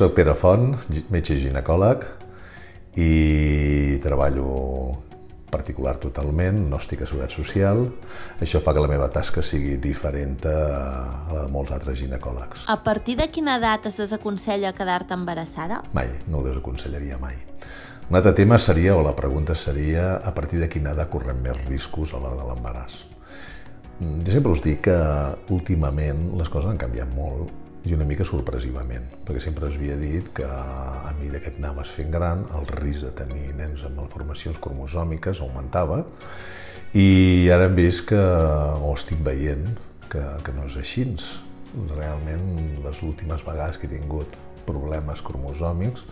Soc Pere Font, metge ginecòleg i treballo particular totalment, no estic a Seguretat Social. Això fa que la meva tasca sigui diferent a la de molts altres ginecòlegs. A partir de quina edat es desaconsella quedar-te embarassada? Mai, no ho desaconsellaria mai. Un altre tema seria, o la pregunta seria, a partir de quina edat correm més riscos a l'hora de l'embaràs. Mm, jo sempre us dic que últimament les coses han canviat molt i una mica sorpresivament, perquè sempre es havia dit que a mesura que et anaves fent gran, el risc de tenir nens amb malformacions cromosòmiques augmentava i ara hem vist que, o estic veient, que, que no és així. Realment, les últimes vegades que he tingut problemes cromosòmics,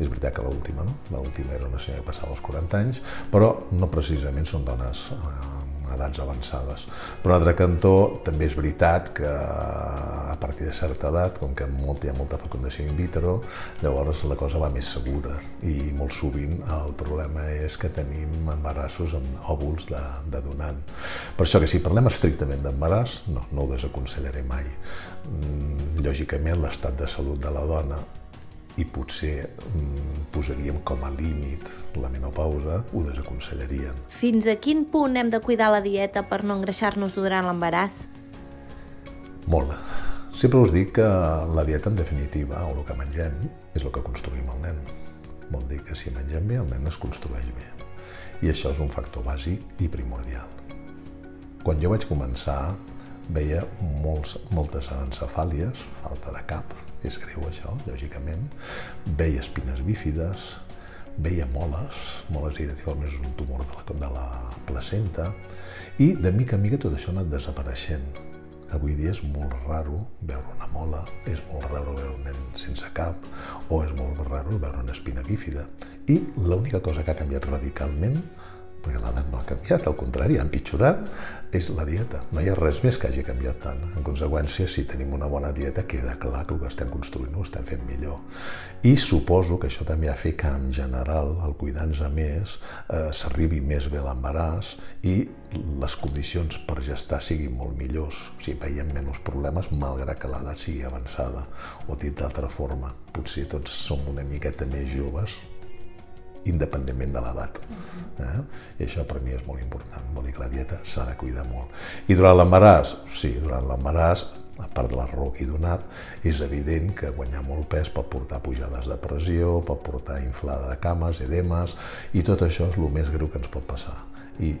és veritat que l'última, no? L'última era una senyora que passava els 40 anys, però no precisament són dones eh, edats avançades. Per un altre cantó, també és veritat que a partir de certa edat, com que molt, hi ha molta fecundació in vitro, llavors la cosa va més segura i molt sovint el problema és que tenim embarassos amb òvuls de, de donant. Per això que si parlem estrictament d'embaràs, no, no ho desaconsellaré mai. Mm, lògicament, l'estat de salut de la dona i potser mm, posaríem com a límit la menopausa, ho desaconsellarien. Fins a quin punt hem de cuidar la dieta per no engreixar-nos durant l'embaràs? Molt. Sempre us dic que la dieta, en definitiva, o el que mengem, és el que construïm el nen. Vol dir que si mengem bé, el nen es construeix bé. I això és un factor bàsic i primordial. Quan jo vaig començar, veia molts, moltes anencefàlies, falta de cap, és greu això, lògicament, veia espines bífides, veia moles, moles identiformes és un tumor de la, de la placenta, i de mica en mica tot això ha anat desapareixent. Avui dia és molt raro veure una mola, és molt raro veure un nen sense cap, o és molt raro veure una espina bífida. I l'única cosa que ha canviat radicalment perquè l'edat no ha canviat, al contrari, ha empitjorat, és la dieta. No hi ha res més que hagi canviat tant. En conseqüència, si tenim una bona dieta, queda clar que el que estem construint ho estem fent millor. I suposo que això també ha fet que, en general, el cuidar-nos a més, eh, s'arribi més bé l'embaràs i les condicions per gestar siguin molt millors. O sigui, veiem menys problemes, malgrat que l'edat sigui avançada. O dit d'altra forma, potser tots som una miqueta més joves, independentment de l'edat. Eh? I això per mi és molt important, vol dir que la dieta s'ha de cuidar molt. I durant l'embaràs? Sí, durant l'embaràs, a part de la raó que he donat, és evident que guanyar molt pes pot portar pujades de pressió, pot portar inflada de cames, edemes, i tot això és el més greu que ens pot passar. I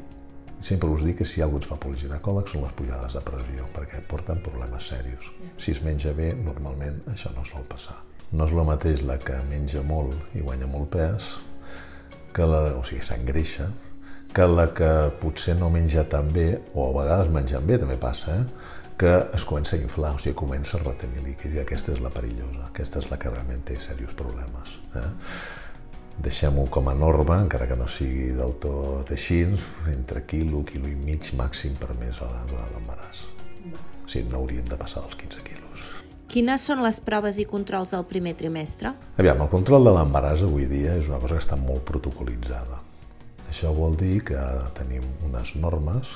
sempre us dic que si algú ens fa pel ginecòleg són les pujades de pressió, perquè porten problemes serios. Si es menja bé, normalment això no sol passar. No és el mateix la que menja molt i guanya molt pes que la, o sigui, s'engreixa, que la que potser no menja tan bé, o a vegades menjant bé, també passa, eh? que es comença a inflar, o sigui, comença a retenir líquid, i aquesta és la perillosa, aquesta és la que realment té serios problemes. Eh? Deixem-ho com a norma, encara que no sigui del tot així, entre quilo, quilo i mig màxim per mes a l'embaràs. O sigui, no hauríem de passar dels 15 quilos. Quines són les proves i controls del primer trimestre? Aviam, el control de l'embaràs avui dia és una cosa que està molt protocolitzada. Això vol dir que tenim unes normes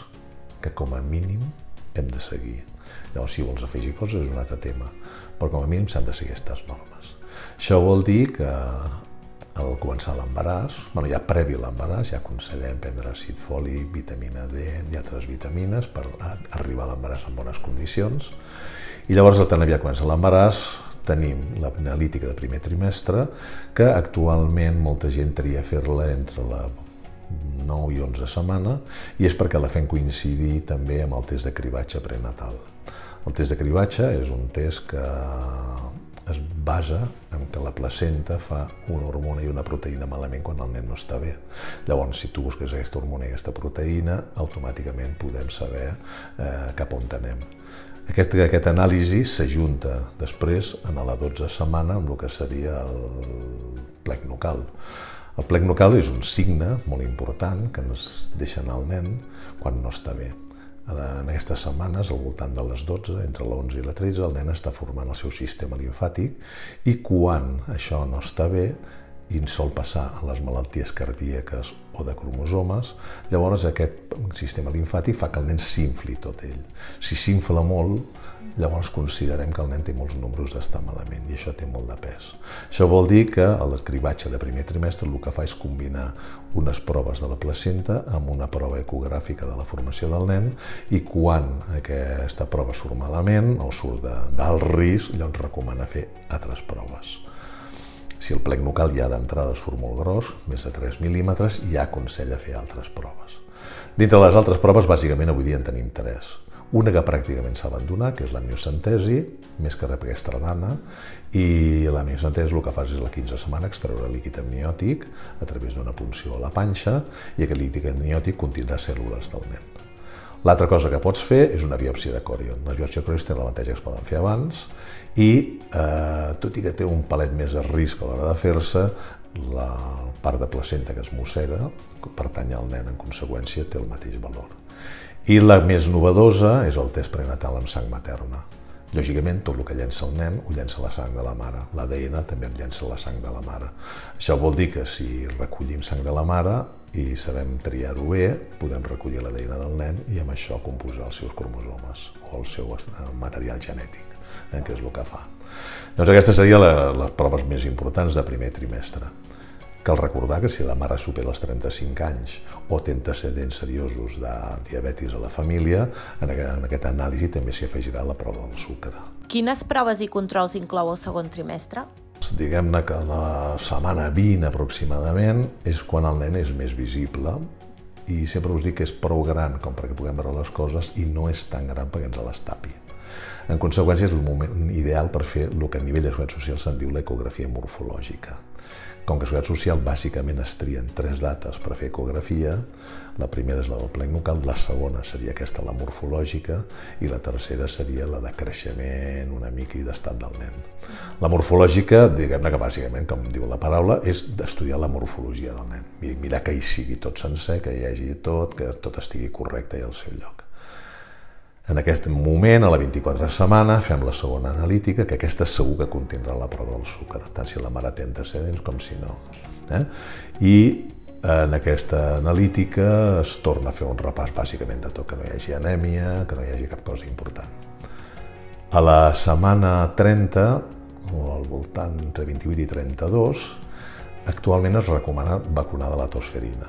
que com a mínim hem de seguir. Llavors, si vols afegir coses és un altre tema, però com a mínim s'han de seguir aquestes normes. Això vol dir que al començar l'embaràs, bueno, ja previ l'embaràs, ja aconsellem prendre àcid fòlic, vitamina D i altres vitamines per arribar a l'embaràs en bones condicions i llavors, tan aviat comença l'embaràs, tenim l'analítica de primer trimestre, que actualment molta gent tria fer-la entre la 9 i 11 setmana, i és perquè la fem coincidir també amb el test de cribatge prenatal. El test de cribatge és un test que es basa en que la placenta fa una hormona i una proteïna malament quan el nen no està bé. Llavors, si tu busques aquesta hormona i aquesta proteïna, automàticament podem saber eh, cap on anem. Aquest, aquest anàlisi s'ajunta després, en la 12 setmana, amb el que seria el plec nucal. El plec nucal és un signe molt important que ens deixa anar el nen quan no està bé. En aquestes setmanes, al voltant de les 12, entre l'11 i la 13, el nen està formant el seu sistema linfàtic i quan això no està bé, i en sol passar a les malalties cardíaques o de cromosomes, llavors aquest sistema linfàtic fa que el nen s'infli tot ell. Si s'infla molt, llavors considerem que el nen té molts números d'estar malament i això té molt de pes. Això vol dir que el cribatge de primer trimestre el que fa és combinar unes proves de la placenta amb una prova ecogràfica de la formació del nen i quan aquesta prova surt malament o surt d'alt risc, llavors recomana fer altres proves. Si el plec nucal ja d'entrada surt molt gros, més de 3 mil·límetres, ja aconsella fer altres proves. Dintre les altres proves, bàsicament, avui dia en tenim tres. Una que pràcticament s'ha abandonat, que és la miocentesi, més que repreguestradana, i la miocentesi el que fas és la 15 setmana extreure líquid amniòtic a través d'una punció a la panxa i aquest líquid amniòtic contindrà cèl·lules del nen. L'altra cosa que pots fer és una biòpsia de còrion. La biòpsia de còrion té l'avantatge que es poden fer abans i, eh, tot i que té un palet més de risc a l'hora de fer-se, la part de placenta que es mossega pertany al nen, en conseqüència té el mateix valor. I la més novedosa és el test prenatal amb sang materna. Lògicament, tot el que llença el nen ho llença la sang de la mare. L'ADN també en llença la sang de la mare. Això vol dir que si recollim sang de la mare i sabem triar-ho bé, podem recollir l'ADN del nen i amb això composar els seus cromosomes o el seu material genètic, eh, que és el que fa. Doncs aquestes serien les proves més importants de primer trimestre. Cal recordar que si la mare supera els 35 anys o té antecedents seriosos de diabetis a la família, en aquest anàlisi també s'hi afegirà la prova del sucre. Quines proves i controls inclou el segon trimestre? Diguem-ne que la setmana 20 aproximadament és quan el nen és més visible i sempre us dic que és prou gran com perquè puguem veure les coses i no és tan gran perquè ens les tapi. En conseqüència, és el moment ideal per fer el que a nivell de seguretat social se'n diu l'ecografia morfològica. Com que a Seguretat Social bàsicament es trien tres dates per fer ecografia, la primera és la del plec nucal, la segona seria aquesta, la morfològica, i la tercera seria la de creixement una mica i d'estat del nen. La morfològica, diguem-ne que bàsicament, com diu la paraula, és d'estudiar la morfologia del nen. Mirar que hi sigui tot sencer, que hi hagi tot, que tot estigui correcte i al seu lloc. En aquest moment, a la 24 setmana, fem la segona analítica, que aquesta segur que contindrà la prova del sucre, tant si la mare té antecedents com si no. Eh? I en aquesta analítica es torna a fer un repàs bàsicament de tot, que no hi hagi anèmia, que no hi hagi cap cosa important. A la setmana 30, o al voltant entre 28 i 32, actualment es recomana vacunar de la tosferina.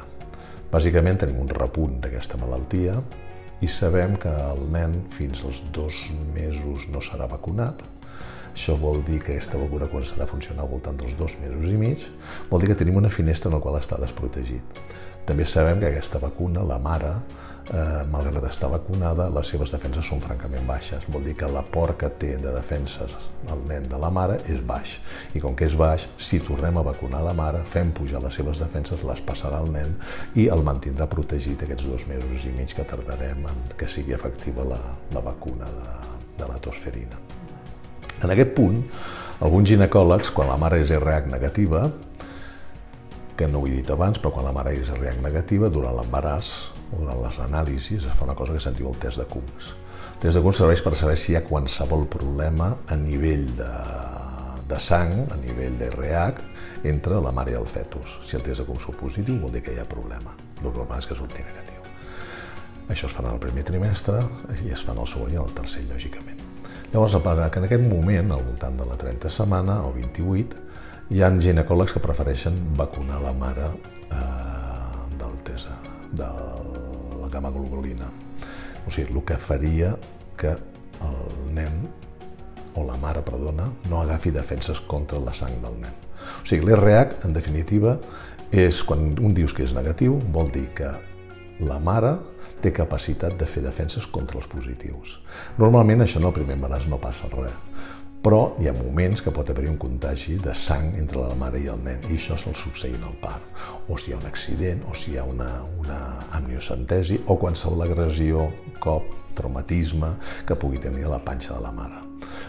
Bàsicament tenim un repunt d'aquesta malaltia, i sabem que el nen fins als dos mesos no serà vacunat. Això vol dir que aquesta vacuna començarà a funcionar al voltant dels dos mesos i mig. Vol dir que tenim una finestra en la qual està desprotegit. També sabem que aquesta vacuna, la mare, eh, malgrat estar vacunada, les seves defenses són francament baixes. Vol dir que l'aport que té de defenses el nen de la mare és baix. I com que és baix, si tornem a vacunar la mare, fem pujar les seves defenses, les passarà al nen i el mantindrà protegit aquests dos mesos i mig que tardarem en que sigui efectiva la, la vacuna de, de la tosferina. En aquest punt, alguns ginecòlegs, quan la mare és RH negativa, que no ho he dit abans, però quan la mare és RH negativa, durant l'embaràs o durant les anàlisis es fa una cosa que se'n diu el test de Coombs. El test de Coombs serveix per saber si hi ha qualsevol problema a nivell de, de sang, a nivell de RH, entre la mare i el fetus. Si el test de Coombs és positiu, vol dir que hi ha problema. El normal és que surti negatiu. Això es fa en el primer trimestre i es fa en el segon i en el tercer, lògicament. Llavors, en aquest moment, al voltant de la 30 setmana o 28, hi ha ginecòlegs que prefereixen vacunar la mare eh, del de la gamma globulina. O sigui, el que faria que el nen, o la mare, perdona, no agafi defenses contra la sang del nen. O sigui, l'RH, en definitiva, és quan un dius que és negatiu, vol dir que la mare té capacitat de fer defenses contra els positius. Normalment això en el primer embaràs no passa res, però hi ha moments que pot haver-hi un contagi de sang entre la mare i el nen i això sol succeir en el part. O si hi ha un accident, o si hi ha una, una amniocentesi, o qualsevol agressió, cop, traumatisme que pugui tenir la panxa de la mare.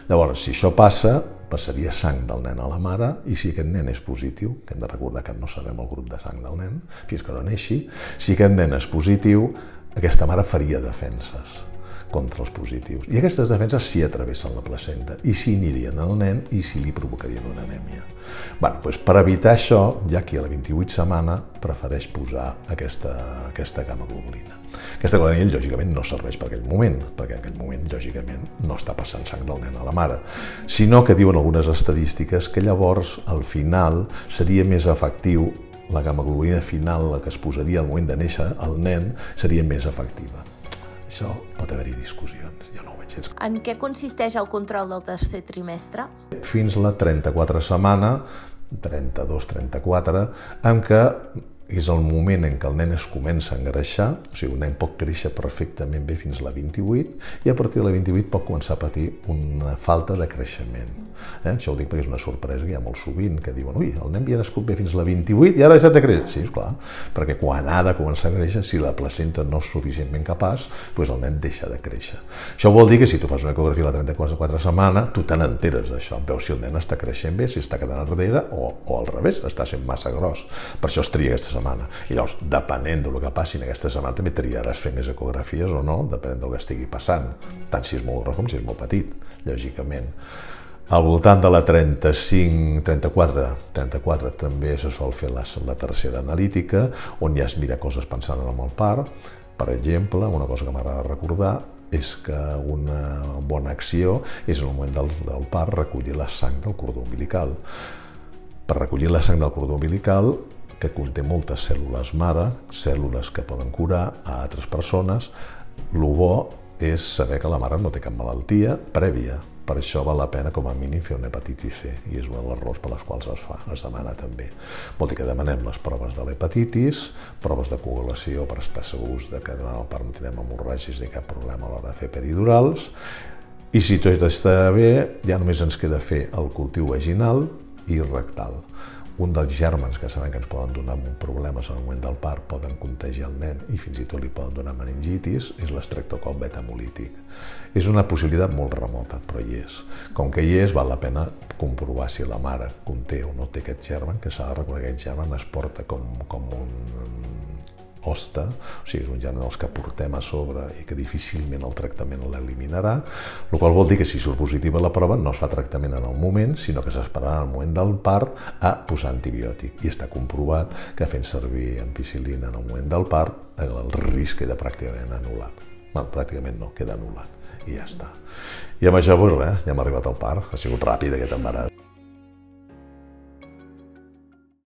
Llavors, si això passa, passaria sang del nen a la mare i si aquest nen és positiu, que hem de recordar que no sabem el grup de sang del nen fins que no neixi, si aquest nen és positiu, aquesta mare faria defenses contra els positius. I aquestes defenses sí atravessen la placenta i sí anirien al nen i sí li provocarien una anèmia. Bueno, doncs per evitar això, ja que a la 28 setmana prefereix posar aquesta, aquesta gamma globulina. Aquesta globulina, lògicament, no serveix per aquell moment, perquè en aquell moment, lògicament, no està passant sang del nen a la mare, sinó que diuen algunes estadístiques que llavors, al final, seria més efectiu la gamma globulina final, la que es posaria al moment de néixer el nen, seria més efectiva. Això pot haver-hi discussions, jo no ho veig gens. En què consisteix el control del tercer trimestre? Fins la 34 setmana, 32-34, en què és el moment en què el nen es comença a engreixar, o sigui, un nen pot créixer perfectament bé fins a la 28 i a partir de la 28 pot començar a patir una falta de creixement. Eh? Això ho dic perquè és una sorpresa que hi ha molt sovint que diuen ui, el nen havia nascut bé fins a la 28 i ara ha deixat de créixer. Sí, esclar, perquè quan ha de començar a créixer, si la placenta no és suficientment capaç, doncs el nen deixa de créixer. Això vol dir que si tu fas una ecografia a la 34 setmana, tu te n'enteres d'això, veus si el nen està creixent bé, si està quedant enrere o, o al revés, està sent massa gros. Per això es tria aquesta setmana. I llavors, depenent del que passi en aquesta setmana, també triaràs fer més ecografies o no, depenent del que estigui passant, tant si és molt gros com si és molt petit, lògicament. Al voltant de la 35, 34, 34 també se sol fer la, la tercera analítica, on ja es mira coses pensant en el part. Per exemple, una cosa que m'agrada recordar és que una bona acció és en el moment del, del part recollir la sang del cordó umbilical. Per recollir la sang del cordó umbilical que conté moltes cèl·lules mare, cèl·lules que poden curar a altres persones. El bo és saber que la mare no té cap malaltia prèvia. Per això val la pena com a mínim fer una hepatitis C i és un dels errors per les quals es fa, es demana també. Vol dir que demanem les proves de l'hepatitis, proves de coagulació per estar segurs de que durant el part no tindrem hemorràgies ni cap problema a l'hora de fer peridurals, i si tot està bé, ja només ens queda fer el cultiu vaginal i rectal un dels germans que sabem que ens poden donar problemes en el moment del part, poden contagiar el nen i fins i tot li poden donar meningitis, és l'estreptococ beta-hemolític. És una possibilitat molt remota, però hi és. Com que hi és, val la pena comprovar si la mare conté o no té aquest germen, que s'ha de recordar que aquest germen es porta com, com un hoste, o sigui, és un gènere dels que portem a sobre i que difícilment el tractament l'eliminarà, el qual vol dir que si surt positiva la prova no es fa tractament en el moment, sinó que s'esperarà en el moment del part a posar antibiòtic. I està comprovat que fent servir ampicilina en el moment del part el risc queda pràcticament anul·lat. Bueno, pràcticament no, queda anul·lat i ja està. I amb això, doncs res, ja hem arribat al part. Ha sigut ràpid aquest embaràs.